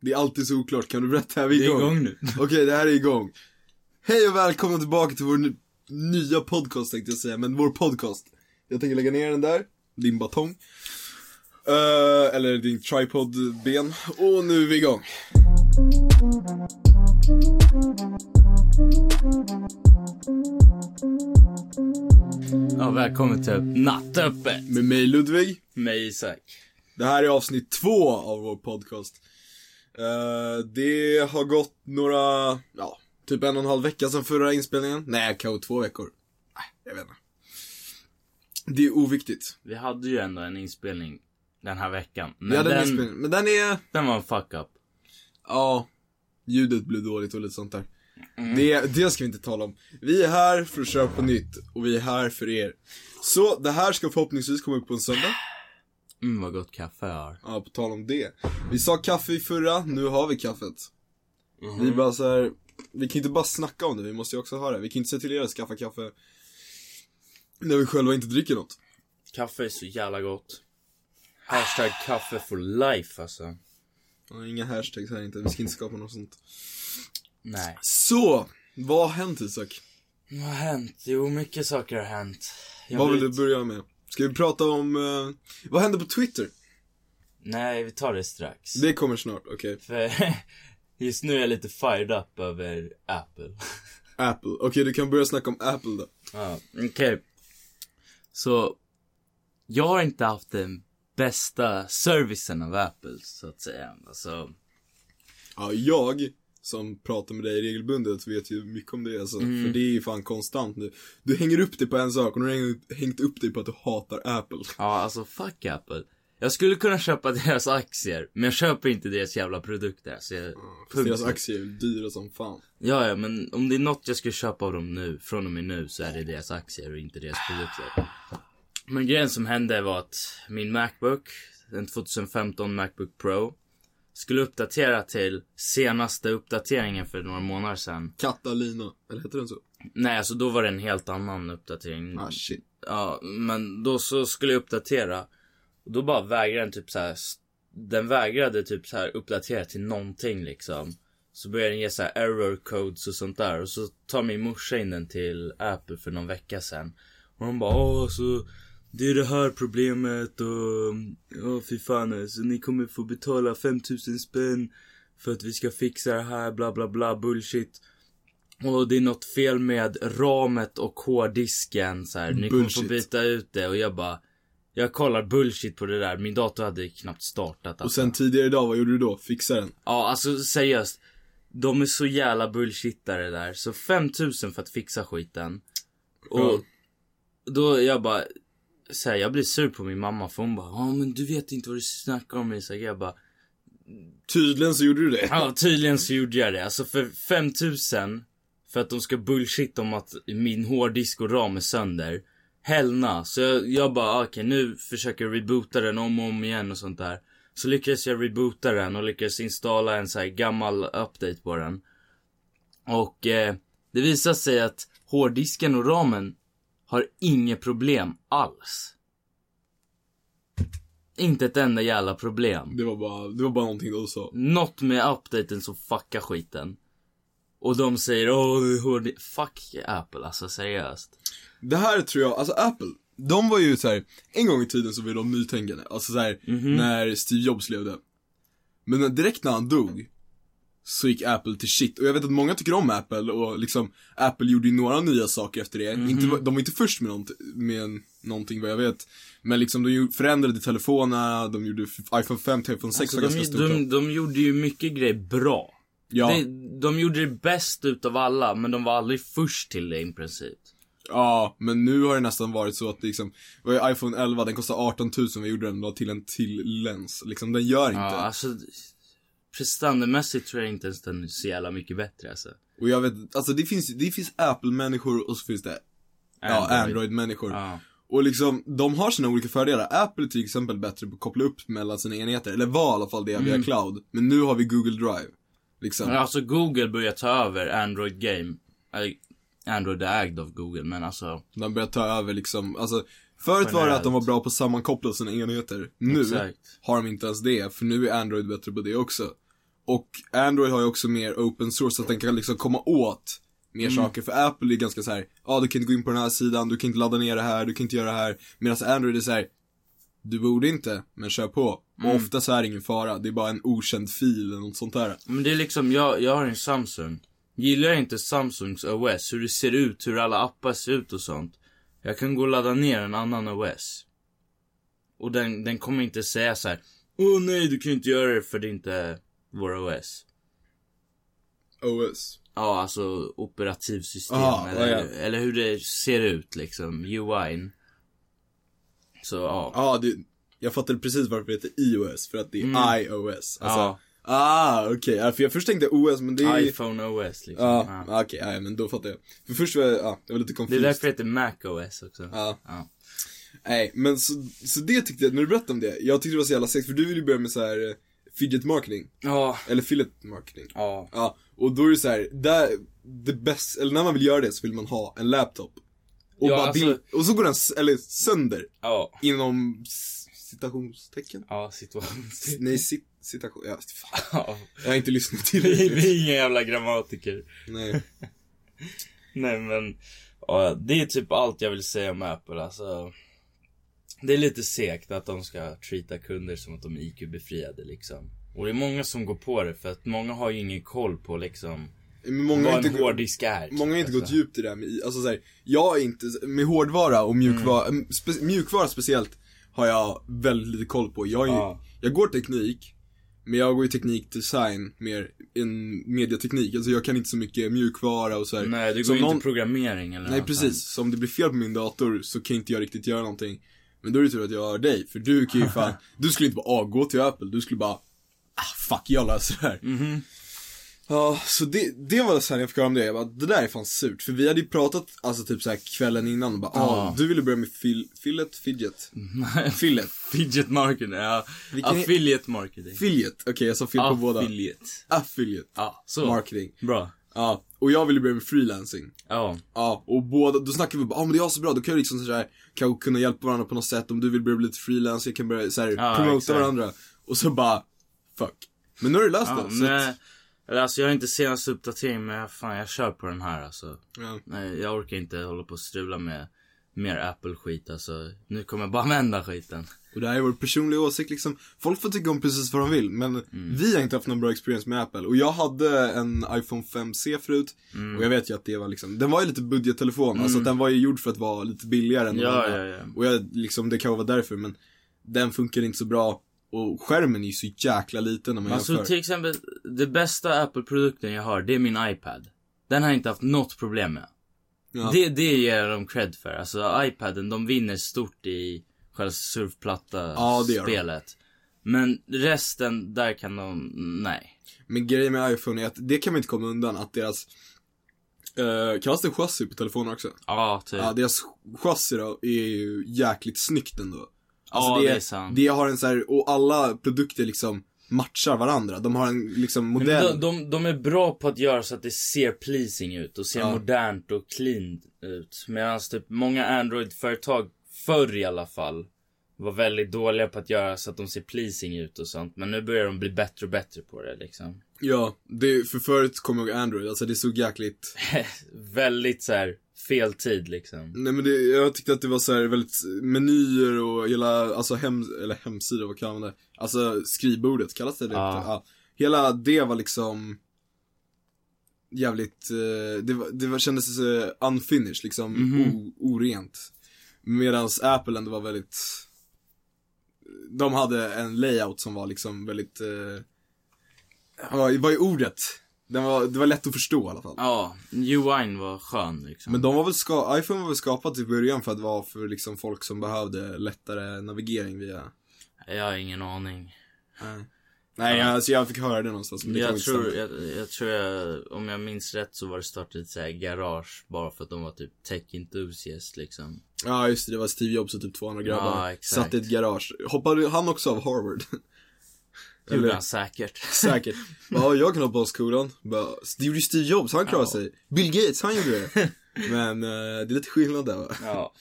Det är alltid så oklart, kan du berätta? Är vi Det är igång? igång nu. Okej, det här är igång. Hej och välkomna tillbaka till vår ny- nya podcast tänkte jag säga, men vår podcast. Jag tänker lägga ner den där, din batong. Eh, eller din tripodben. Och nu är vi igång. Ja, välkommen till Nattöppet. Med mig Ludvig. Med Isak. Det här är avsnitt två av vår podcast. Eh, det har gått några, ja, typ en och en halv vecka sedan förra inspelningen. Nej, kanske två veckor. Nej, jag vet inte. Det är oviktigt. Vi hade ju ändå en inspelning den här veckan. Men Vi hade en den, inspelning, men den är, den var en fuck up. ja, ljudet blev dåligt och lite sånt där. Det, det ska vi inte tala om. Vi är här för att köra på nytt och vi är här för er. Så det här ska förhoppningsvis komma upp på en söndag. Mm, vad gott kaffe jag har. Ja, på tal om det. Vi sa kaffe i förra, nu har vi kaffet. Vi bara så här, vi kan inte bara snacka om det, vi måste ju också ha det. Vi kan inte säga till er att skaffa kaffe när vi själva inte dricker något. Kaffe är så jävla gott. Hashtag kaffe for life alltså. Ja, Inga hashtags här inte, vi ska inte skapa något sånt. Nej. Så, vad har hänt Isak? Vad har hänt? Jo, mycket saker har hänt. Jag vad vill du börja med? Ska vi prata om, eh, vad hände på Twitter? Nej, vi tar det strax. Det kommer snart, okej. För just nu är jag lite fired up över Apple. Apple, okej du kan börja snacka om Apple då. Ja, okej. Så, jag har inte haft den bästa servicen av Apple, så att säga. Alltså, Ja, jag som pratar med dig regelbundet vet ju mycket om det alltså, för det är ju fan konstant nu. Du hänger upp dig på en sak och nu har du hängt upp dig på att du hatar Apple. ja alltså fuck Apple. Jag skulle kunna köpa deras aktier, men jag köper inte deras jävla produkter. Så jag, För deras aktier är dyra som fan. Ja, ja, men om det är något jag skulle köpa av dem nu, från och med nu, så är det deras aktier och inte deras produkter. Men grejen som hände var att min Macbook, den 2015 Macbook Pro, skulle uppdatera till senaste uppdateringen för några månader sedan. Katalina, eller heter den så? Nej, alltså då var det en helt annan uppdatering. Ah shit. Ja, men då så skulle jag uppdatera. Och då bara vägrade den typ så här. Den vägrade typ så här uppdatera till någonting liksom. Så började den ge så här error codes och sånt där. Och så tar min morsa in den till Apple för någon vecka sedan. Och de bara åh så. Det är det här problemet och. Åh fy fan alltså. Ni kommer få betala 5000 spänn. För att vi ska fixa det här bla bla bla bullshit. Och det är något fel med ramet och hårddisken så här. Ni kommer få Bullshit. byta ut det och jag bara Jag kollar bullshit på det där, min dator hade knappt startat Och alltså. sen tidigare idag, vad gjorde du då? Fixa den? Ja alltså seriöst De är så jävla bullshittare där, så 5000 för att fixa skiten Och Ja. då jag bara så här, jag blir sur på min mamma för hon bara Ja men du vet inte vad du snackar om Isak Jag bara Tydligen så gjorde du det. Ja, tydligen så gjorde jag det. Alltså för 5000 för att de ska bullshit om att min hårddisk och ram är sönder. Hellna. Så jag, jag bara, ah, okej nu försöker jag reboota den om och om igen och sånt där. Så lyckades jag reboota den och lyckades installa en så här gammal update på den. Och eh, det visar sig att hårddisken och ramen har inget problem alls. Inte ett enda jävla problem. Det var bara, det var bara någonting du sa. Något med updaten som fuckar skiten. Och de säger åh, är hård... Fuck Apple, alltså seriöst. Det här tror jag, alltså Apple, de var ju så här, en gång i tiden så var de nytänkande. Alltså så här, när Steve Jobs levde. Men direkt när han dog, så gick Apple till shit. Och jag vet att många tycker om Apple och liksom, Apple gjorde ju några nya saker efter det. Inte, de var inte först med, nånt, med någonting vad jag vet. Men liksom de ju- förändrade telefonerna, de gjorde iPhone 5 till iPhone 6 Alltså, var de, ganska stort. de, de gjorde ju mycket grejer bra. ja, Det, de gjorde det bäst utav alla, men de var aldrig först till det i princip. ja, men nu har det nästan varit så att liksom, vad är iPhone 11, den kostar 18 000, vad gjorde den då till en till lens? Liksom, den gör inte. Ja, alltså prestandamässigt tror jag inte ens den är så jävla mycket bättre alltså. Och jag vet, alltså det finns, det finns Apple-människor och så finns det, ja, Android-människor. Ja. Och liksom, de har sina olika fördelar. Apple är till exempel bättre på att koppla upp mellan sina enheter, eller var i alla fall det via cloud. Men nu har vi Google Drive. Liksom. Men alltså Google börjar ta över Android Game. Android är ägd av Google, men alltså. De börjar ta över liksom, alltså Förut var det att de var bra på att sammankoppla sina enheter. Nu Exakt. har de inte ens det, för nu är Android bättre på det också. Och Android har ju också mer open source så att den kan liksom komma åt mer Mm. saker. För Apple är ganska så här, ja du kan inte gå in på den här sidan, du kan inte ladda ner det här, du kan inte göra det här. Medan Android är så här, du borde inte, men kör på. Mm. Och ofta så är det ingen fara, det är bara en okänd fil eller något sånt där. Men det är liksom, jag, jag har en Samsung. Gillar jag inte Samsungs OS, hur det ser ut, hur alla appar ser ut och sånt. Jag kan gå och ladda ner en annan OS. Och den, den kommer inte säga så här. Åh nej, du kan inte göra det för det är inte vår OS. OS. Ja, alltså operativsystem. Ah, eller, ja. eller hur det ser ut liksom, UI'n. Så ja. Ja, det, jag fattade precis varför det heter iOS, för att det är Mm. iOS. Alltså, Ja. Ah, okej. Ja, för jag först tänkte OS, men det är iPhone OS liksom. Ja, Ja. okej, ja, men då fattar jag. För först var jag, ja, jag var lite Det är därför det heter Mac OS också. Ja. Ja. Nej, men så, så det tyckte jag, när du berättade om det, jag tyckte det var så jävla sex, för du vill ju börja med så här eh, fidget marketing. Ja. Eller fillet marketing. Ja. Ja, och då är det så här, där, det bäst, eller när man vill göra det så vill man ha en laptop. Och, Ja, bara alltså- din, och så går den, eller sönder, Ja. inom citationstecken? Ja, situation. Nej, cit, citation, ja, fan. Ja. Jag har inte lyssnat till vi är inga jävla grammatiker. Nej. Nej men, ja, det är typ allt jag vill säga om Apple alltså. Det är lite segt att de ska treata kunder som att de är IQ-befriade liksom. Och det är många som går på det för att många har ju ingen koll på liksom Men många har vad inte en hårddisk är. typ, Många har inte gått alltså. djupt i det här med, alltså så här, jag är inte, med hårdvara och mjukvara, Mm. spe, mjukvara speciellt har jag väldigt lite koll på. Jag, är, Ja. jag går teknik, men jag går ju teknikdesign mer än mediateknik. Alltså jag kan inte så mycket mjukvara och så här. Nej, det Som går ju någon- inte programmering eller Nej precis, så om det blir fel på min dator så kan inte jag riktigt göra någonting. Men då är det tur att jag har dig, för du kan ju fan, du skulle inte bara ah, gå till Apple, du skulle bara, ah fuck jag löser det här. Mhm. Ja, så det, det var så här jag fick höra om det, jag bara, det där är fan surt. För vi hade ju pratat, alltså typ så här kvällen innan och bara, ja, Ja. ah, du ville börja med fil, fillet, fidget. Fillet. Fidget marketing, ja. Vilken Affiliate marketing. Fillet, okej jag sa fel på båda. Affiliate. Affiliate. Ja, så. Marketing. Bra. Ja, och jag ville börja med freelancing. Ja. Ja, och båda, då snackade vi bara, ah, men det är så bra, då kan vi liksom så här, kanske kunna hjälpa varandra på något sätt. Om du vill börja bli lite freelance, jag kan börja så här, Ja, promota exakt. varandra. Och så bara, fuck. Men nu har du löst det, så eller, alltså jag har inte senaste uppdatering men fan jag kör på den här alltså. ja. Nej, jag orkar inte hålla på och strula med mer Apple-skit alltså. Nu kommer jag bara använda skiten. Och det här är vår personliga åsikt liksom. Folk får tycka om precis vad de vill, men Mm. vi har inte haft någon bra experience med Apple. Och jag hade en iPhone 5C förut, Mm. och jag vet ju att det var liksom, den var ju lite budgettelefon, alltså den var ju gjord för att vara lite billigare än de Ja, andra. ja, ja. Och jag, liksom, det kan vara därför, men den funkar inte så bra. Och skärmen är ju så jäkla liten när man Alltså jämför. till exempel, det bästa Apple-produkten jag har, det är min iPad. Den har jag inte haft något problem med. Ja. Det, det ger jag dem cred för. Alltså iPaden, de vinner stort i själva Ja, det surfplatta-spelet. Men resten, där kan de, nej. Men grejen med iPhone är att det kan man inte komma undan, att deras Uh, kallas det chassi på telefoner också? Ja, typ. Ja, deras chassi då är ju jäkligt snyggt ändå. Alltså Ja, det är sant. Det har en så här, och alla produkter liksom matchar varandra. De har en liksom modell. de, de, de är bra på att göra så att det ser pleasing ut och ser Ja. modernt och clean ut. Medan typ många Android-företag, förr i alla fall, var väldigt dåliga på att göra så att de ser pleasing ut och sånt. Men nu börjar de bli bättre och bättre på det liksom. Ja, det, för förut kommer jag ihåg Android, alltså det såg jäkligt väldigt så här fel tid liksom. Nej men det, jag tyckte att det var så här väldigt menyer och hela, alltså hem, eller hemsida, vad kallar man det? Alltså skrivbordet, kallas det det? Ja. Ja. Hela det var liksom jävligt, eh, det, var, det var, kändes unfinished, liksom Mhm. o, orent. Medans Apple ändå var väldigt, de hade en layout som var liksom väldigt, eh, vad är ordet? Den var, det var lätt att förstå i alla fall. Ja, UI'n var skön liksom. Men de var väl ska iPhone var väl skapat i början för att vara för liksom folk som behövde lättare navigering via Jag har ingen aning. Nej, Nej Ja. alltså jag fick höra det någonstans men det Jag tror, jag, jag tror jag, om jag minns rätt så var det startat så här garage bara för att de var typ tech enthusiast liksom. Ja just det, det var Steve Jobs och typ två andra grabbar. Ja, exakt. Satt i ett garage. Hoppade han också av Harvard? Gjorde han säkert. Säkert. Ja, jag kan hoppa av skolan. Det gjorde ju Steve Jobs, han klarade Ja. sig. Bill Gates, han gjorde det. Men eh, det är lite skillnad där va? Ja.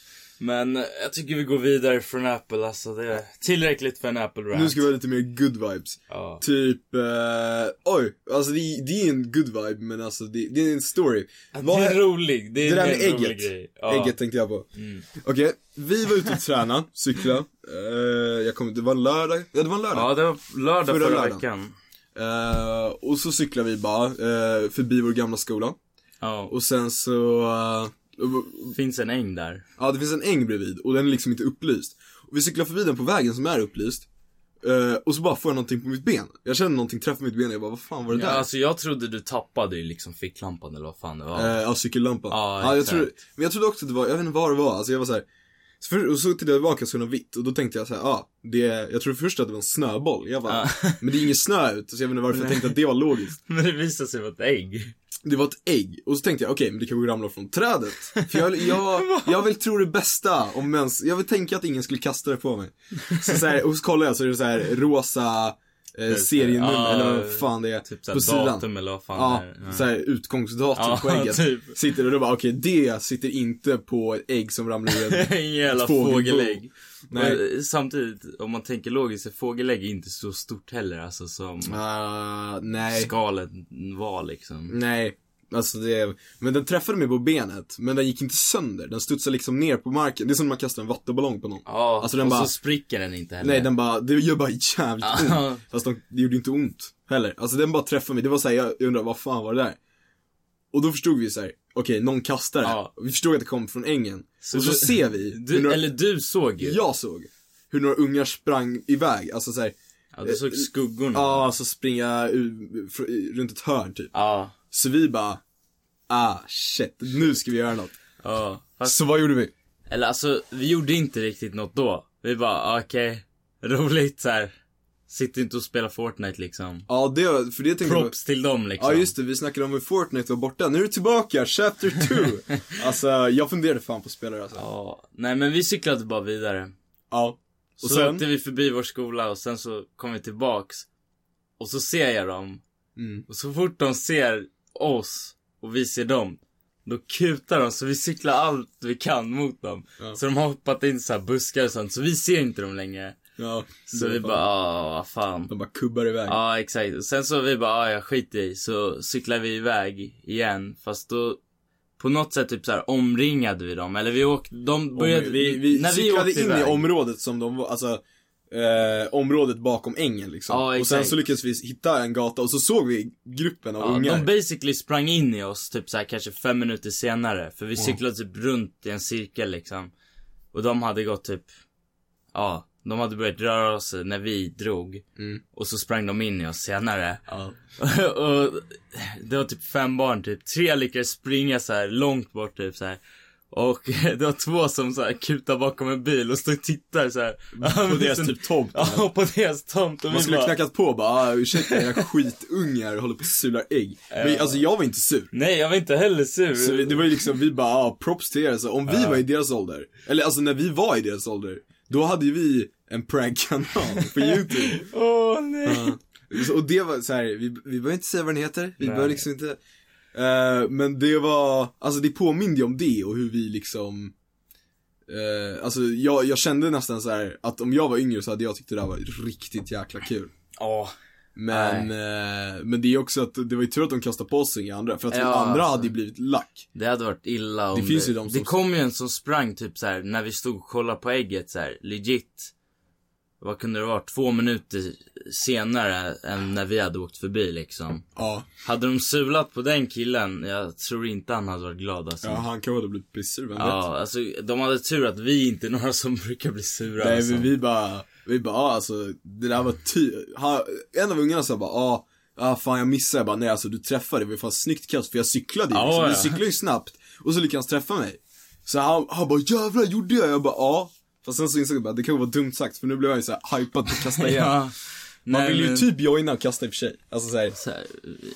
Men eh, jag tycker vi går vidare från Apple alltså. Det är tillräckligt för en Apple rant. Nu ska vi ha lite mer good vibes. Ja. Typ, eh, oj, alltså det, det är en good vibe men alltså det, det är en story. Det Vad är är- rolig. Det är det där med ägget. grej. Ja. Ägget tänkte jag på. Mm. Okej, vi var ute och träna, cykla. Eh, jag kommer, det var lördag. Ja, det var en lördag. Ja, det var lördag Förra förra, veckan. Eh, och så cyklar vi bara eh, förbi vår gamla skola. Ja. Och sen så, eh, Finns en äng där. ja det finns en äng bredvid och den är liksom inte upplyst. Och vi cyklar förbi den på vägen som är upplyst. Eh, och så bara får jag någonting på mitt ben. Jag känner någonting träffa mitt ben och jag bara, vad fan var det Ja, där? alltså jag trodde du tappade ju liksom ficklampan eller vad fan det var. Eh, ja, cykellampan. Ja, jag exakt. trodde, men jag trodde också att det var, jag vet inte vad det var, alltså jag var så här. Så för, och så tittade jag tillbaka så var det vitt och då tänkte jag så här, ja, det, jag trodde först att det var en snöboll. Jag bara, Ja. men det är ingen snö ut, så jag vet inte varför jag tänkte att det var logiskt. Men det visade sig vara ett ägg. Det var ett ägg, och så tänkte jag, okej, men det kan ju ramla från trädet. För jag, jag, jag vill tro det bästa om mäns, jag vill tänka att ingen skulle kasta det på mig. Så, så här, och så kollar jag så är det så här rosa eh, serienummer, Ja, eller vad fan det är, Typ på såhär sidan. datum eller vad fan Ja, det är. så här utgångsdatum Ja, på ägget. typ. Sitter och då bara, okej, det sitter inte på ett ägg som ramlar ur en jävla fågelägg. Nej. Eh, samtidigt, om man tänker logiskt, är fågelägg inte så stort heller alltså som Ah, nej. skalet var liksom. Nej. Alltså det, men den träffade mig på benet, men den gick inte sönder. Den studsade liksom ner på marken. Det är som när man kastar en vattenballong på någon. Ja, Alltså, den och bara- så spricker den inte heller. Nej, den bara, det gör bara jävligt ont. Fast de, det gjorde inte ont heller. Alltså den bara träffade mig. Det var såhär, jag undrar vad fan var det där? Och då förstod vi så här: okej, någon kastar det. Ja. Vi förstod att det kom från ängen. Så och så du- ser vi, Du, några, eller du såg ju. jag såg, hur några ungar sprang iväg. Alltså såhär, Ja, du såg skuggorna. ja, alltså springa runt ett hörn typ. Ja. Så vi bara, ah shit, nu ska vi göra något. Ja. Fast, Så vad gjorde vi? eller alltså, vi gjorde inte riktigt något då. Vi bara, ah, okej, roligt så här. Sitter inte och spelar Fortnite liksom. Ja, det, för det tänkte jag Props till dem liksom. Ja just det, vi snackade om hur Fortnite var borta. Nu är det tillbaka, Chapter 2! alltså, jag funderade fan på att spela det alltså. Ja, nej men vi cyklade bara vidare. Ja. Och så sen? åkte vi förbi vår skola och sen så kom vi tillbaks. Och så ser jag dem. Mm. Och så fort de ser oss och vi ser dem. Då kutar de så vi cyklar allt vi kan mot dem. Ja. Så de har hoppat in så här buskar och sånt. Så vi ser inte dem längre. Ja. Så vi var bara, fan- ah vad fan. De bara kubbar iväg. Ja exakt. Och sen så vi bara, ah, jag skiter i. Så cyklar vi iväg igen. Fast då på något sätt typ så här omringade vi dem. Eller vi åkte, de började, Om vi, vi, när vi cyklade in iväg. i området som de var, alltså eh, området bakom ängen liksom. Ja, och sen så lyckades vi hitta en gata och så såg vi gruppen av Ja, ungar. de basically sprang in i oss typ så här kanske fem minuter senare. För vi cyklade typ runt i en cirkel liksom. Och de hade gått typ, ja, de hade börjat röra sig när vi drog. Mm. Och så sprang de in i oss senare. Ja. och det var typ fem barn typ. Tre lyckades springa så här långt bort typ så här. Och det var två som så här kutar bakom en bil och står och tittar så här. På deras typ tomt. Ja, på deras tomt. Och Man skulle bara, knackat på och bara, ah, ursäkta era skitungar håller på och sular ägg. Men alltså jag var inte sur. Nej, jag var inte heller sur. Så det var ju liksom, vi bara, ah, props till er. Så om vi var i deras ålder, eller alltså när vi var i deras ålder, då hade ju vi en prankkanal på youtube. Åh nej. Så, och det var så här, vi, vi behöver inte säga vad den heter, vi behöver liksom inte eh, Men det var, alltså det påminde ju om det och hur vi liksom eh, Alltså jag, jag kände nästan så här att om jag var yngre så hade jag tyckt det där var riktigt jäkla kul Ja. Men, eh, men det är också att det var ju tur att de kastade på sig inga andra, för att de Ja, andra alltså. hade ju blivit lack Det hade varit illa om Det finns ju de Det som- kom ju en som sprang typ så här när vi stod och kollade på ägget så här legit. Vad kunde det vara? Två minuter senare än när vi hade åkt förbi liksom. Ja, Hade de sulat på den killen, jag tror inte han hade varit glad alltså. ja Ja, han kan ha blivit blivit sur, vem vet? alltså de hade tur att vi inte är några som brukar bli sura Nej alltså. men vi bara, vi bara, ah, alltså det där var ty, han, en av ungarna sa bara, ah, ah fan jag missade, jag bara, nej alltså du träffade, det var fan snyggt kast för jag cyklade ju Ja, liksom. ja. Vi cyklade ju snabbt, och så lyckades han träffa mig. Så han, han bara, jävlar gjorde jag? Jag bara, ja. Fast sen så insåg jag bara, det kan vara dumt sagt, för nu blev jag ju såhär hypad på att kasta igen. ja. Man Nej, vill ju men- typ joina och kasta i och för sig. Alltså såhär, Så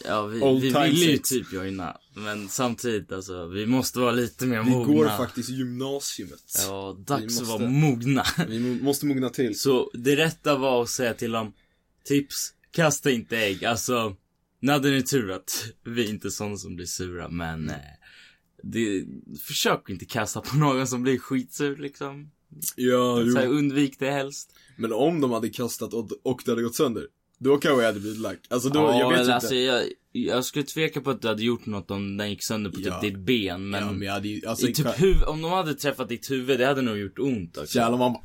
ja, vi, vi ville ju typ joina. Men samtidigt alltså, vi måste vara lite mer vi mogna. går faktiskt gymnasiet. Ja, Vi dags måste- att vara mogna. Vi måste mogna till. Så det rätta var att säga till dem, tips, kasta inte ägg. Alltså, nu hade ni tur att vi inte är sådana som blir sura, men eh, det, försök inte kasta på någon som blir skitsur liksom. Ja, Så här, undvik det helst. Men om de hade kastat och, och det hade gått sönder. Då kanske jag hade blivit lack. Alltså då, ja, jag vet inte. alltså jag, jag skulle tveka på att du hade gjort något om den gick sönder på typ Ja. ditt ben. Men, ja, men jag hade alltså, i typ huv, om de hade träffat ditt huvud, det hade nog gjort ont också. Jävlar man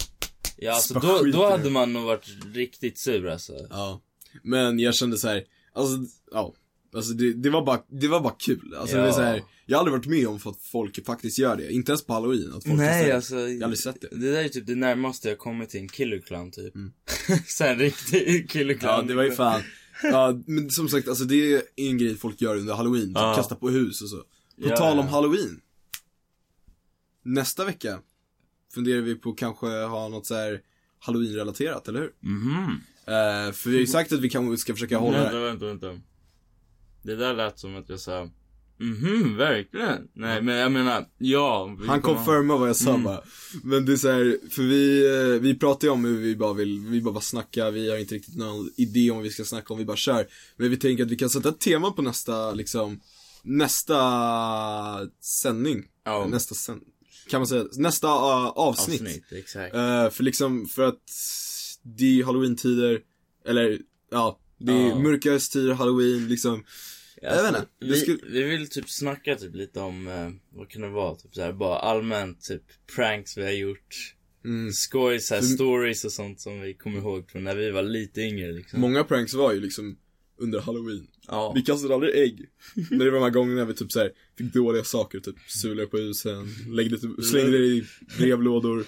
Ja, alltså då, då hade man nog varit riktigt sur alltså. ja. Men jag kände så här, alltså, ja. Alltså det, det var bara, det var bara kul. Alltså Ja. det är så här, jag har aldrig varit med om att folk faktiskt gör det. Inte ens på halloween, att folk Nej det. alltså. Jag har aldrig sett det. Det där är typ det närmaste jag kommit till en killer clown typ. så här, en riktig killer clown. Mm. Ja, det var ju fan. Ja, men som sagt, alltså det är en grej folk gör under halloween. Typ Ja. kasta på hus och så. På Ja, tal om halloween. Nästa vecka funderar vi på kanske ha något så här halloween-relaterat, eller hur? Mhm. Eh, för vi har ju sagt att vi kanske ska försöka hålla Vänta, vänta, vänta. Det där lät som att jag sa Mhm, verkligen? Nej, men jag menar, ja. Han confirmar vad jag sa Mm. bara. Men det är så här, för vi, eh, vi pratar ju om hur vi bara vill, vi bara, bara snacka, vi har inte riktigt någon idé om vad vi ska snacka om, vi bara kör. Men vi tänker att vi kan sätta ett tema på nästa, liksom, nästa sändning. Ja. Nästa sänd, kan man säga, nästa uh, avsnitt. Avsnitt, exakt. Eh, för liksom, för att det är halloween-tider, eller ja, det är Ja. mörka tider, halloween, liksom. jag vet inte, det Vi, skulle- vi vill typ snacka typ lite om, eh, vad kan det vara? Typ såhär, bara allmänt typ pranks vi har gjort. Mm. Skoj, såhär, För- stories och sånt som vi kommer ihåg från när vi var lite yngre liksom. Många pranks var ju liksom under halloween. ja. Vi kastade aldrig ägg. När det var de här gångerna vi typ såhär, fick dåliga saker, typ sulade på husen, typ, slängde det i brevlådor.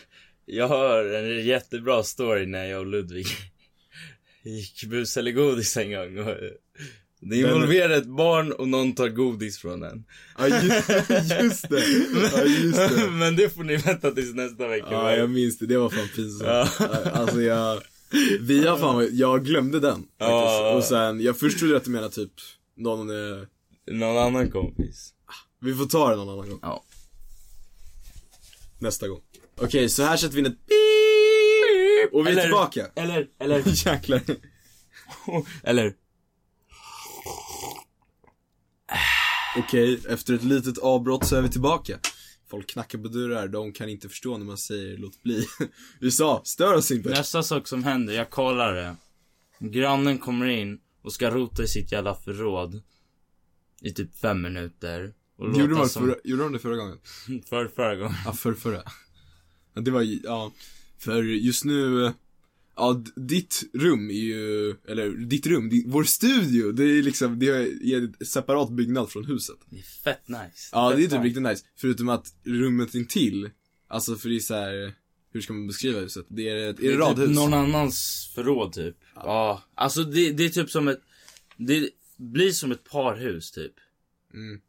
Jag har en jättebra story när jag och Ludvig gick bus eller godis en gång. Och det involverar ett barn och någon tar godis från en. Ja just, just det, ja just det. Men det får ni vänta tills nästa vecka. Ja jag minns det, det var fan pinsamt. Ja. Alltså jag, vi har fan, jag glömde den faktiskt. Ja. Och sen, jag först trodde att du menade typ, någon, eh, Någon annan kompis. vi får ta det någon annan gång. Ja. Nästa gång. Okej, så här sätter vi in ett beep, och vi är Eller- tillbaka. Eller, eller, Jäklar. eller. Okej, efter ett litet avbrott så är vi tillbaka. Folk knackar på dörrar, de kan inte förstå när man säger låt bli. Vi sa, stör oss inte. Nästa sak som händer, jag kollar det. Grannen kommer in och ska rota i sitt jävla förråd. I typ fem minuter. Och Gjorde de, som... förra, gjorde de det förra gången? För förra gången. Ja, för förra. Det var ju- ja. För just nu, ja, ditt rum är ju, eller ditt rum, di- vår studio, det är liksom, det är en separat byggnad från huset. Det är fett nice. Ja, Fett det är typ nice. riktigt nice. Förutom att rummet intill, alltså för det är så här, hur ska man beskriva huset? Det är ett, är det är radhus? typ någon annans förråd typ. Ja. Alltså det, det är typ som ett, det blir som ett parhus typ. Mm.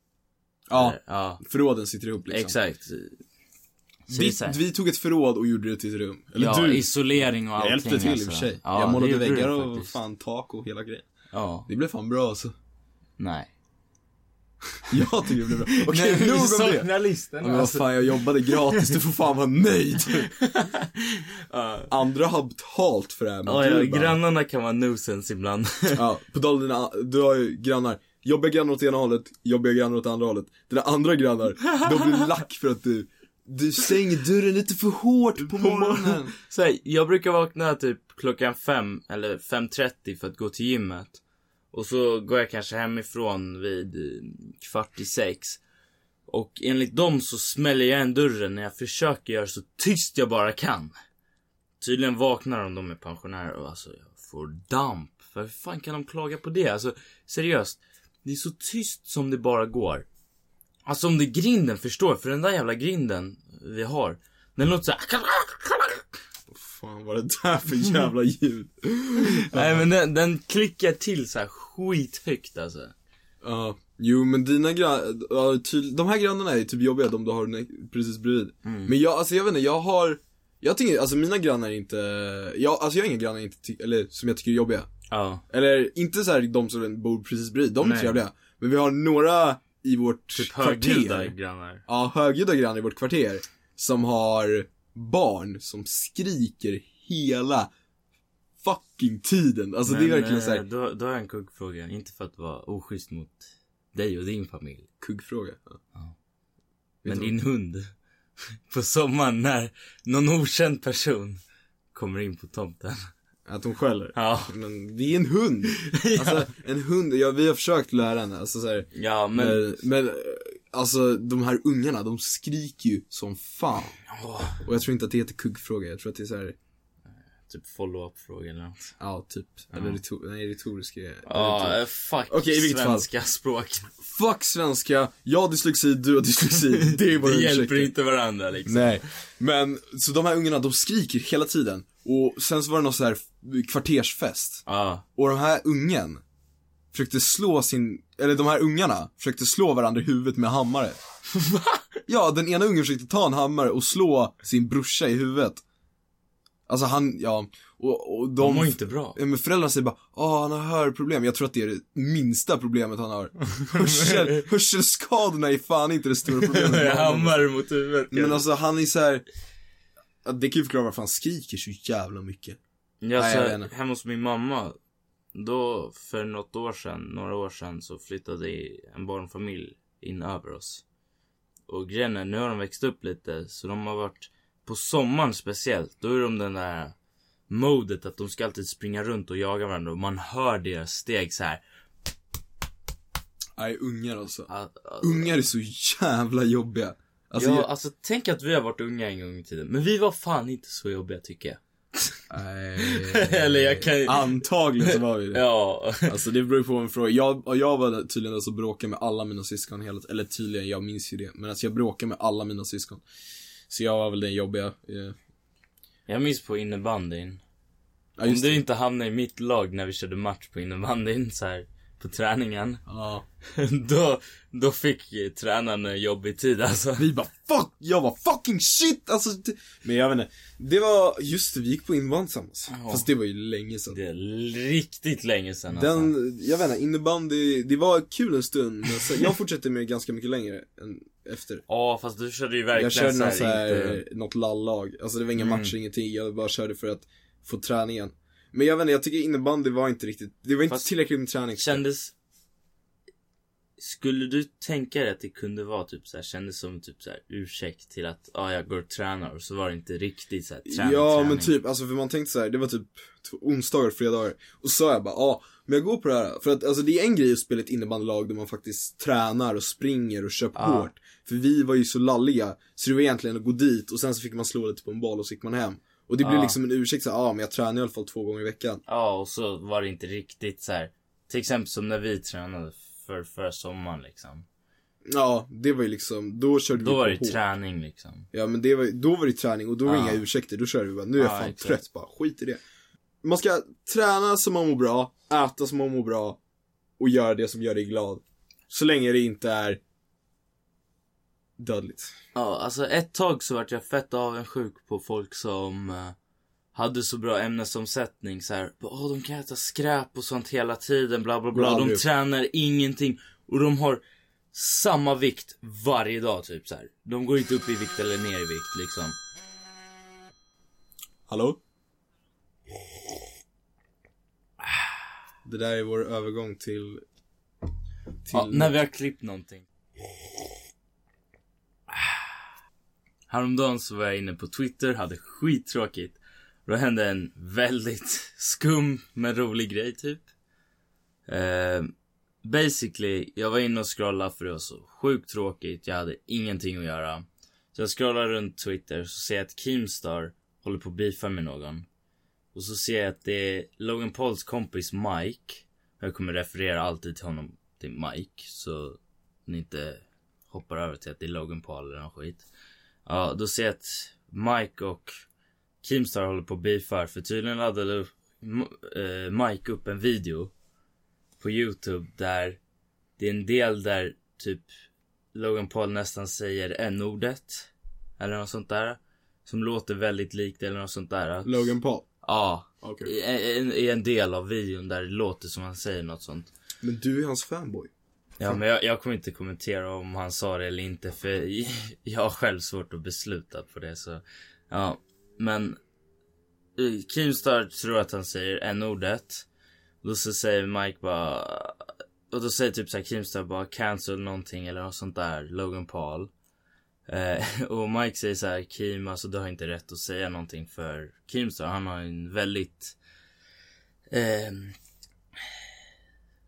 Ja, Ja, förråden sitter ihop liksom. exakt. Vi, vi tog ett förråd och gjorde det till ett rum. Eller ja, du, isolering och jag allting hjälpte till i och alltså. för sig. Ja, jag målade väggar och faktiskt. fan tak och hela grejen. Ja, Det blev fan bra alltså. nej. Jag tycker det blev bra. Okej, vi nog om det. listan men vad alltså. fan, jag jobbade gratis, du får fan vara nöjd. Ja. Andra har betalt för det här, men Ja, ja, grannarna kan vara nuisance ibland. Ja, på dina, du har ju grannar. Jobbiga grannar åt ena hållet, jobbiga grannar åt andra hållet. Dina andra grannar, de blir lack för att du, du stänger dörren lite för hårt på morgonen. Så här, jag brukar vakna typ klockan fem eller 5.30 för att gå till gymmet. Och så går jag kanske hemifrån vid kvart i sex. Och enligt dem så smäller jag igen dörren när jag försöker göra så tyst jag bara kan. Tydligen vaknar de, de är pensionärer och alltså jag får damp. För hur fan kan de klaga på det? Alltså seriöst. Det är så tyst som det bara går. Alltså om det är grinden, förstår För den där jävla grinden vi har. Den låter så här. Vad fan var det där för jävla ljud? Nej men den, den klickar till så här skithögt alltså. Ja, jo men dina grannar, ty- de här grannarna är typ jobbiga, de du har precis bredvid. Men jag, alltså jag vet inte, jag har, jag tycker, alltså mina grannar är inte, jag, alltså jag har inga grannar inte, ty- eller som jag tycker är jobbiga. Ja. Eller inte så här de som bor precis bredvid, de är Nej. trevliga. Men vi har några i vårt Typ högljudda kvarter. grannar. Ja, högljudda grannar i vårt kvarter. Som har barn som skriker hela fucking tiden. Alltså det är verkligen eh, såhär, Då, då har jag en kuggfråga. Inte för att vara oschysst mot dig och din familj. kuggfråga. Ja. Men du din hund. På sommaren när någon okänd person kommer in på tomten. Att hon skäller? Ja. Men det är en hund. Alltså, en hund, ja vi har försökt lära henne, alltså så här, Ja, men... men, men eh, alltså de här ungarna, de skriker ju som fan. Och jag tror inte att det heter kuggfråga, jag tror att det är så här, typ follow-up fråga eller något. ja typ, eller retor, nej retoriska Ja, eh, fuck Okej, i vilket fall. svenska språk. Fuck svenska, jag har dyslexi, du har dyslexi, det är våra Det hjälper inte varandra liksom. Nej, men så de här ungarna de skriker hela tiden. Och sen så var det någon så här kvartersfest. Ja. Och de här ungen försökte slå sin, eller de här ungarna försökte slå varandra i huvudet med hammare. Ja, den ena ungen försökte ta en hammare och slå sin brorsa i huvudet. Alltså han, ja, och, och de... De mår inte bra. Men föräldrarna säger bara, åh han har hörproblem. Jag tror att det är det minsta problemet han har. Hörsel, hörselskadorna är fan inte det stora problemet. Hammare mot huvudet. Men alltså han är så här. Det kan ju förklara varför han skriker så jävla mycket. Ja, Nej, så inte. hemma hos min mamma. Då, för något år sedan, några år sedan, så flyttade en barnfamilj in över oss. Och grejen är, nu har de växt upp lite, så de har varit, på sommaren speciellt, då är de den där modet att de ska alltid springa runt och jaga varandra och man hör deras steg så här. Nej, ungar alltså. Att- att- Ungar är så jävla jobbiga. Alltså, ja, jag, alltså tänk att vi har varit unga en gång i tiden. Men vi var fan inte så jobbiga tycker jag. nej, Eller jag kan Antagligen så var vi det. Ja. Alltså det beror på en fråga. Jag, och jag var tydligen som bråkade med alla mina syskon hela Eller tydligen, jag minns ju det. Men alltså jag bråkade med alla mina syskon. Så jag var väl den jobbiga. eh, Jag minns på innebandyn. Ja, Om du det. inte hamnade i mitt lag när vi körde match på innebandyn så här på träningen. Ja. då, då fick tränaren en jobbig tid alltså. Vi bara fuck, jag var fucking shit! Alltså, men jag vet inte. Det var, just det, vi gick på innebandy tillsammans. Ja. Fast det var ju länge sedan. Det är riktigt länge sedan alltså. Den, jag vet inte, innebandy, det var kul en stund. Men sen, jag fortsatte med ganska mycket längre än efter. Ja fast du körde ju verkligen Jag körde någon så här, inte... något lallag. Alltså det var inga Mm. matcher, ingenting. Jag bara körde för att få träningen. Men jag vet inte, jag tycker innebandy var inte riktigt, det var inte Fast tillräckligt med träning. Kändes... Skulle du tänka dig att det kunde vara typ så här, kändes som typ så här ursäkt till att ja, ah, jag går och tränar och så var det inte riktigt så här träning, Ja träning. men typ, alltså för man tänkte så här, det var typ onsdagar, fredagar. Och så sa jag bara, ja, men jag går på det här. För att alltså det är en grej att spela ett innebandylag där man faktiskt tränar och springer och kör på Ja. hårt. För vi var ju så lalliga, så det var egentligen att gå dit och sen så fick man slå lite på en boll och så gick man hem. Och det blev Ja. liksom en ursäkt så här, ja men jag tränar i alla fall två gånger i veckan. Ja, och så var det inte riktigt så här. Till exempel som när vi tränade för, för sommaren liksom. Ja, det var ju liksom, då körde Då vi var på det hårt. träning liksom. Ja men det var, då var det träning och då var det Ja. inga ursäkter, då körde vi bara, nu är jag Ja, fan exakt. trött bara, skit i det. Man ska träna så man mår bra, äta så man mår bra och göra det som gör dig glad. Så länge det inte är dödligt. Ja, alltså ett tag så vart jag fett avundsjuk på folk som eh, hade så bra ämnesomsättning så här. Åh, de kan äta skräp och sånt hela tiden, bla bla bla. Bra, De tränar ingenting. Och de har samma vikt varje dag typ så här. De går inte upp i vikt eller ner i vikt liksom. Hallå? Det där är vår övergång till... till... Ja, när vi har klippt någonting. Häromdagen så var jag inne på Twitter, hade skittråkigt. Då hände en väldigt skum men rolig grej typ. Eh, basically, jag var inne och scrollade för det var så sjukt tråkigt. Jag hade ingenting att göra. Så jag scrollar runt Twitter så ser jag att Keemstar håller på att beefa med någon. Och så ser jag att det är Logan Pauls kompis Mike. Jag kommer referera alltid till honom till Mike. Så ni inte hoppar över till att det är Logan Paul eller någon skit. Ja, då ser jag att Mike och Keemstar håller på att beefar. För tydligen laddade eh, Mike upp en video på Youtube där det är en del där typ Logan Paul nästan säger n-ordet. Eller något sånt där. Som låter väldigt likt eller något sånt där. Logan Paul. Ja. Okej. I en, en del av videon där det låter som han säger något sånt. Men du är hans fanboy. Ja men jag, jag kommer inte kommentera om han sa det eller inte för jag har själv svårt att besluta på det så. Ja, men. Eh, Keemstar tror att han säger n-ordet. Då så säger Mike bara. Och då säger typ såhär Keemstar bara cancel någonting eller något sånt där, Logan Paul. Eh, och Mike säger så här, Kim, alltså du har inte rätt att säga någonting för Keemstar. Han har en väldigt eh,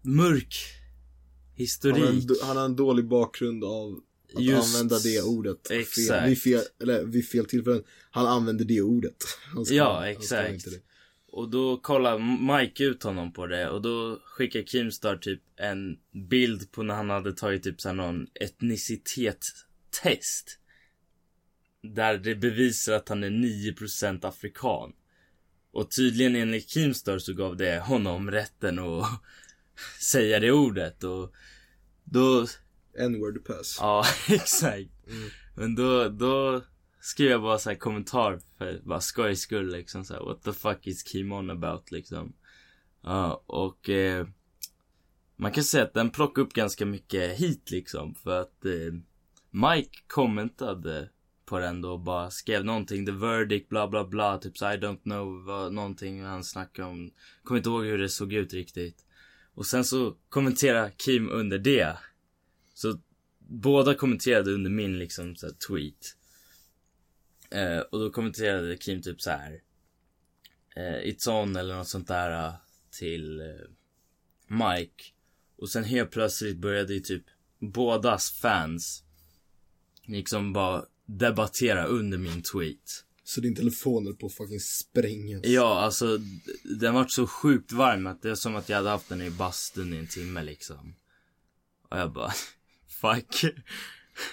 mörk historik. Han har, en, han har en dålig bakgrund av att Just- använda det ordet. Fel, exakt. vid, fel, eller vid fel tillfällen. Han använder det ordet. Ska- Ja, exakt. Och då kollar Mike ut honom på det och då skickar Keemstar typ en bild på när han hade tagit typ såhär någon etnicitetstest. Där det bevisar att han är 9% afrikan. Och tydligen enligt Keemstar så gav det honom rätten att säga det ordet och då, N-word pass. ja exakt. Mm. Men då, då skrev jag bara så här kommentar för bara skojs skull liksom så här, what the fuck is Kim on about liksom. Ja, och eh, man kan säga att den plockar upp ganska mycket hit liksom för att eh, Mike kommentade på den då och bara skrev någonting, the verdict, bla bla bla, typ så I don't know, vad, någonting han snackade om. Kommer inte ihåg hur det såg ut riktigt. Och sen så kommenterade Kim under det. Så båda kommenterade under min liksom så här, tweet. Eh, och då kommenterade Kim typ så här. Eh, It's on eller något sånt där eh, till eh, Mike. Och sen helt plötsligt började ju typ bådas fans liksom bara debattera under min tweet. Så din telefon är på att fucking sprängas. Ja, alltså den var så sjukt varm att det är som att jag hade haft den i bastun i en timme liksom. Och jag bara, fuck.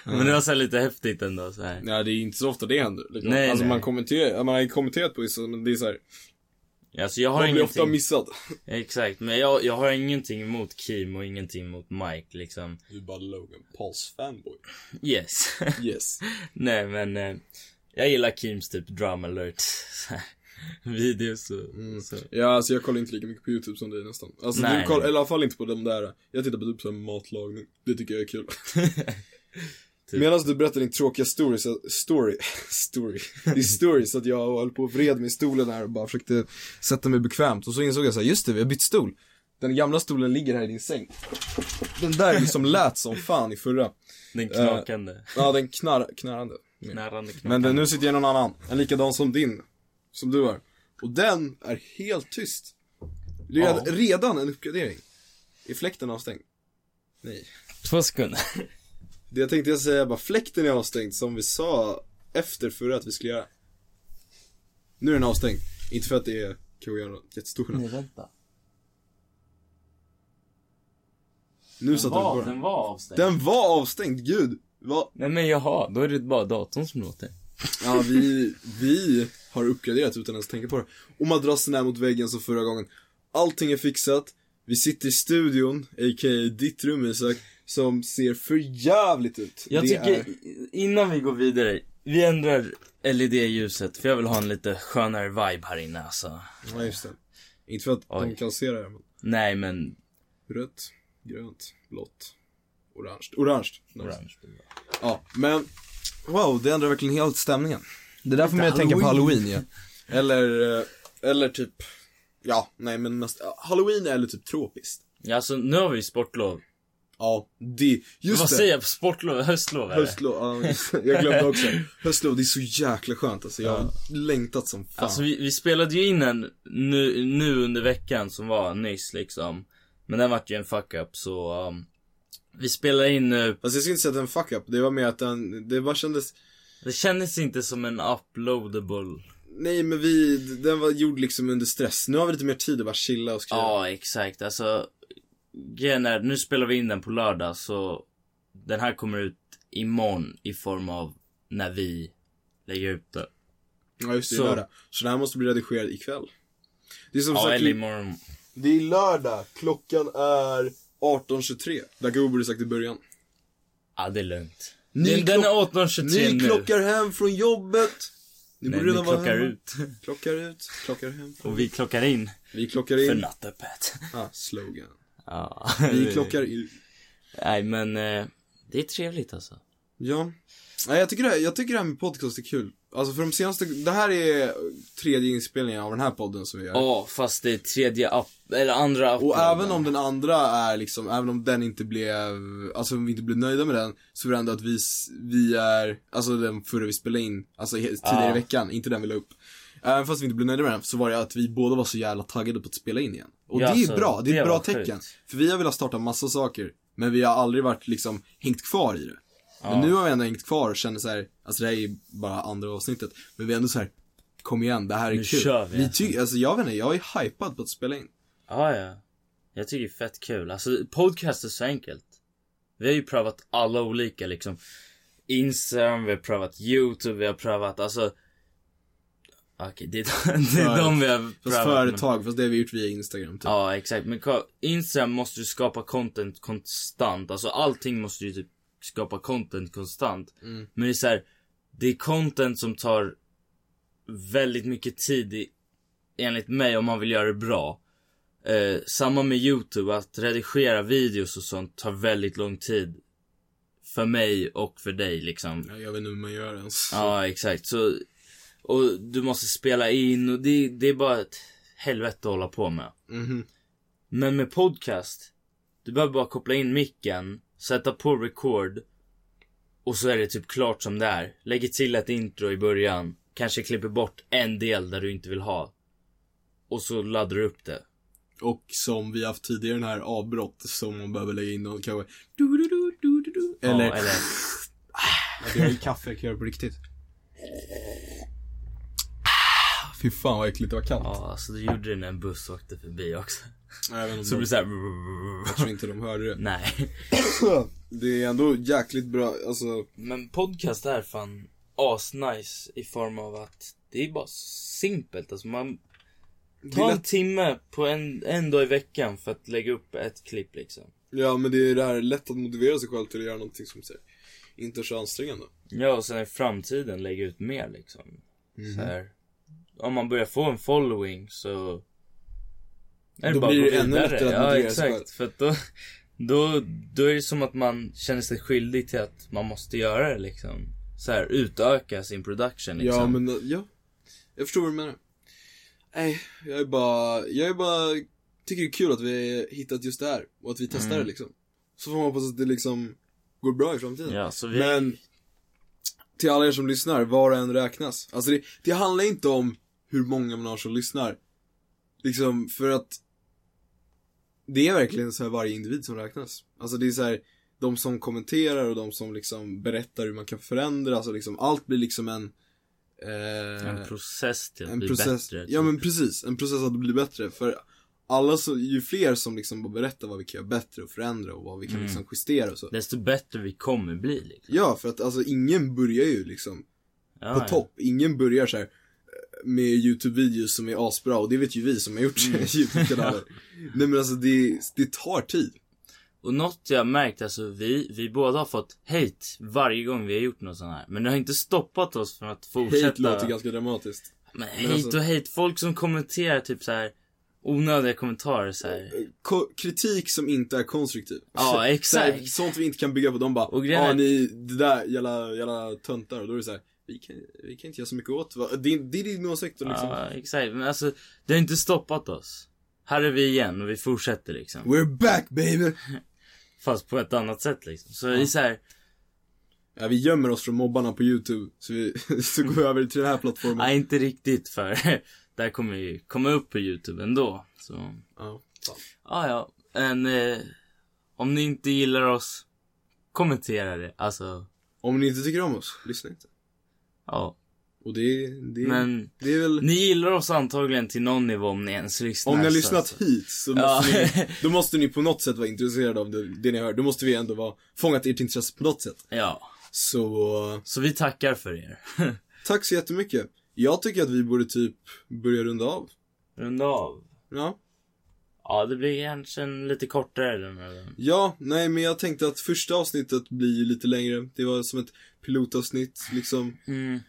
Men det var så lite häftigt ändå så här. Nej, det är inte så ofta det händer. Liksom. Nej, alltså nej. man kommenterar, man har ju kommenterat på vissa, men det är så här. Alltså jag har Man blir ofta ingenting. missad. Exakt, men jag, jag har ingenting emot Kim och ingenting emot Mike liksom. Du är bara Logan Pauls fanboy. Yes. Yes. Nej men, eh, jag gillar Kims typ drama alert videos och Mm. så. Ja, alltså jag kollar inte lika mycket på YouTube som dig nästan. Alltså Nej, du kollar, eller i alla fall inte på de där. Jag tittar på typ såhär matlagning. Det tycker jag är kul. Typ. Medan du berättar din tråkiga story, så, story, story, din story så att jag höll på och vred mig i stolen här och bara försökte sätta mig bekvämt och så insåg jag så här, just det, vi har bytt stol. Den gamla stolen ligger här i din säng. Den där liksom lät som fan i förra. Den knakande. Ja, den knar, knarrande. Knarrande knakande. Men den, nu sitter jag någon annan, en likadan som din, som du har. Och den är helt tyst. Red, Ja. Redan en uppgradering. Är fläkten avstängd? Nej. Två sekunder. Det jag tänkte jag säga bara, fläkten är avstängd som vi sa efter förra att vi skulle göra. Nu är den avstängd. Inte för att det är kanske jättestor Nej vänta. Nu Den satte den på var, den. den var avstängd. Den var avstängd, gud! Va? Nej men jaha, då är det bara datorn som låter. Ja, vi, vi har uppgraderat utan ens tänka på det. Och madrassen är mot väggen som förra gången. Allting är fixat. Vi sitter i studion, a.k.a. ditt rum Isak, som ser för jävligt ut. Jag Det tycker, är- innan vi går vidare, vi ändrar LED-ljuset för jag vill ha en lite skönare vibe här inne alltså. Ja, just det. Inte för att de Oj. kan se det här, men Nej men, rött, grönt, blått, orange. Orange. Ja, men wow, det ändrar verkligen helt stämningen. Det är därför Lite jag tänker på Halloween. ja. Eller, eh, eller typ, ja, nej men mest, ja, halloween eller typ tropiskt. Ja, alltså nu har vi sportlov. Ja, det, just Vad det. säger jag? Sportlov? Höstlov eller? Höstlov, ja, just det. jag glömde också. Höstlov, det är så jäkla skönt alltså. Jag har längtat som fan. Alltså vi, vi spelade ju in en nu, nu under veckan som var nyss liksom. Men den vart ju en fuck up så um, Vi spelar in nu, Fast jag ska inte säga att det är en fuck up. Det var mer att den, det bara kändes, det kändes inte som en uploadable nej men vi, den var gjord liksom under stress. Nu har vi lite mer tid att bara chilla och skriva. Ja exakt, alltså Grejen är, nu spelar vi in den på lördag så Den här kommer ut imorgon i form av när vi lägger ut det Ja just det, så. lördag. Så den här måste bli redigerad ikväll. Det är som Ja sagt, eller imorgon det är lördag. Klockan är 18.23. Dagge borde sagt i början. Ja det är lugnt Ni Den, den är klock- 18.23 Ni nu klockar hem från jobbet. Ni Nej, borde redan vara klockar hemma. ut Klockar ut, klockar hem. Och vi klockar in Vi klockar för in. nattöppet Ah, slogan. Ja Vi klockar in. Nej men eh, Det är trevligt alltså Ja. Nej, jag tycker det här, jag tycker det här med podcast är kul. Alltså för de senaste, det här är tredje inspelningen av den här podden som vi gör. Ja, fast det är tredje app, eller andra appen. Och även om den andra är liksom, även om den inte blev, alltså om vi inte blev nöjda med den, så är det ändå att vi, vi är, alltså den förra vi spelade in, alltså tidigare Ja. i veckan, inte den vi la upp. Även fast vi inte blev nöjda med den, så var det att vi båda var så jävla taggade på att spela in igen. Och Ja, det är så bra, det är ett bra tecken. sjukt. För vi har velat starta massa saker, men vi har aldrig varit liksom, hängt kvar i det. Men Ja. nu har vi ändå hängt kvar och känner så här, alltså det här är ju bara andra avsnittet, men vi är ändå så här. Kom igen, det här är Nu kul. kör vi, vi alltså. ty- alltså jag vet inte, jag är hypad på att spela in. Ja, ja. Jag tycker det är fett kul. Alltså, podcast är så enkelt. Vi har ju prövat alla olika liksom. Instagram, vi har prövat YouTube, vi har prövat alltså. Okej, det, är- det är de vi har Fast prövat. men- företag, fast det har vi gjort via Instagram typ. Ja, exakt. Men Instagram måste du skapa content konstant. Alltså allting måste du typ skapa content konstant. Mm. Men det är så här, det är content som tar väldigt mycket tid i, enligt mig om man vill göra det bra. Eh, samma med YouTube, att redigera videos och sånt tar väldigt lång tid. För mig och för dig liksom. Ja, jag vet inte hur man gör ens. Ja, exakt. Så, och du måste spela in och det, det är bara ett helvete att hålla på med. Mhm. Men med podcast, du behöver bara koppla in micken, sätta på record och så är det typ klart som det är. Lägger till ett intro i början, kanske klipper bort en del där du inte vill ha. Och så laddar du upp det. Och som vi haft tidigare den här avbrott som man behöver lägga in och kanske du, du, du, du, du, du. Eller, Ja, eller kaffe, jag kan göra på riktigt. Fy fan vad äckligt, det var kallt. ja, alltså du gjorde det när en buss åkte förbi också. Vet inte Så om det de, blir såhär... jag tror inte de hörde det. Nej. Det är ändå jäkligt bra, alltså. Men podcast är fan asnice i form av att det är bara simpelt. Alltså man Det är tar en lätt, timme på en, en dag i veckan för att lägga upp ett klipp liksom. ja men det är det här lätt att motivera sig själv till att göra någonting som säger inte är så ansträngande. Ja, och sen i framtiden lägga ut mer liksom. Mhm. Så här. Om man börjar få en following så... är Då bara blir det ännu lättare att Ja, exakt. För att då, då, då är det som att man känner sig skyldig till att man måste göra det liksom. Så här, utöka sin production liksom. Ja men, ja. Jag förstår vad du menar. Nej, jag är bara, jag är bara, tycker det är kul att vi har hittat just det här. Och att vi testar Mm. det liksom. Så får man hoppas att det liksom går bra i framtiden. Ja, så vi... Men, till alla er som lyssnar, var och en räknas. Alltså det, det handlar inte om hur många man har som lyssnar. Liksom, för att det är verkligen så här varje individ som räknas. Alltså det är så här, de som kommenterar och de som liksom berättar hur man kan förändra, alltså liksom allt blir liksom en eh, En process till att en bli process, bättre. ja typ. men precis, en process att bli bättre. För alla så, ju fler som liksom bara berättar vad vi kan göra bättre och förändra och vad vi kan Mm. liksom justera och så. Desto bättre vi kommer bli liksom. Ja, för att alltså ingen börjar ju liksom Ja, på ja. topp. Ingen börjar så här med YouTube-videos som är asbra och det vet ju vi som har gjort Mm. YouTube-kanaler. Nej men alltså det, det tar tid. Och något jag märkt, alltså vi, vi båda har fått hate varje gång vi har gjort något sånt här. Men det har inte stoppat oss från att fortsätta. Hate låter ganska dramatiskt. Men Men hate alltså- och hate, folk som kommenterar typ så här onödiga kommentarer så här. Ko- kritik som inte är konstruktiv. Ja, Så här, exakt. sånt vi inte kan bygga på, de bara, ja är- ni, det där jävla, jävla töntar. Och då är det så här, vi kan, vi kan inte göra så mycket åt va? det. Det är din åsikt liksom. Ja, exakt. Men alltså, det har inte stoppat oss. Här är vi igen och vi fortsätter liksom. We're back baby! Fast på ett annat sätt liksom. Så det är så här, Ja, vi gömmer oss från mobbarna på YouTube, så vi, så går vi över till den här plattformen. nej inte riktigt för där kommer vi komma upp på YouTube ändå. Så, Ja, ja ja. Men eh, om ni inte gillar oss, kommentera det. Alltså, Om ni inte tycker om oss, lyssna inte. Ja. Och det, det, Men det är väl, ni gillar oss antagligen till någon nivå om ni ens lyssnar. om ni har så lyssnat alltså. hit så Ja. måste ni, då måste ni på något sätt vara intresserade av det, det ni hör. Då måste vi ändå vara, fångat ert intresse på något sätt. Ja. Så, Så vi tackar för er. tack så jättemycket. Jag tycker att vi borde typ börja runda av. Runda av. Ja. Ja, det blir kanske en lite kortare den här. Ja, nej men jag tänkte att första avsnittet blir ju lite längre. Det var som ett pilotavsnitt liksom. Mm.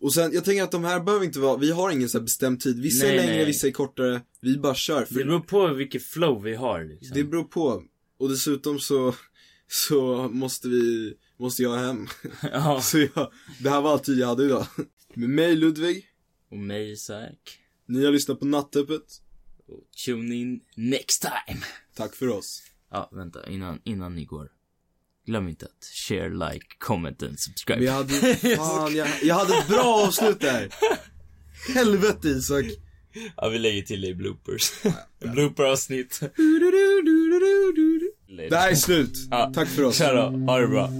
Och sen, jag tänker att de här behöver inte vara, vi har ingen så här bestämd tid. Vissa Nej, är längre, nej. vissa är kortare. Vi bara kör. För Det beror på vilket flow vi har liksom. det beror på. Och dessutom så, så måste vi, måste jag hem. ja. Så jag, det här var all tid jag hade idag. Med mig Ludvig. Och mig Isak. Ni har lyssnat på Nattöppet. Och tune in next time. Tack för oss. Ja, vänta, innan, innan ni går. Glöm inte att share, like, comment and subscribe. Men jag hade, fan, jag, jag hade ett bra avslut där. Helvete Isak. Ja, vi lägger till det i bloopers. Blooper-avsnitt. Det här är slut. Ja. Tack för oss. Tja då, ha det bra.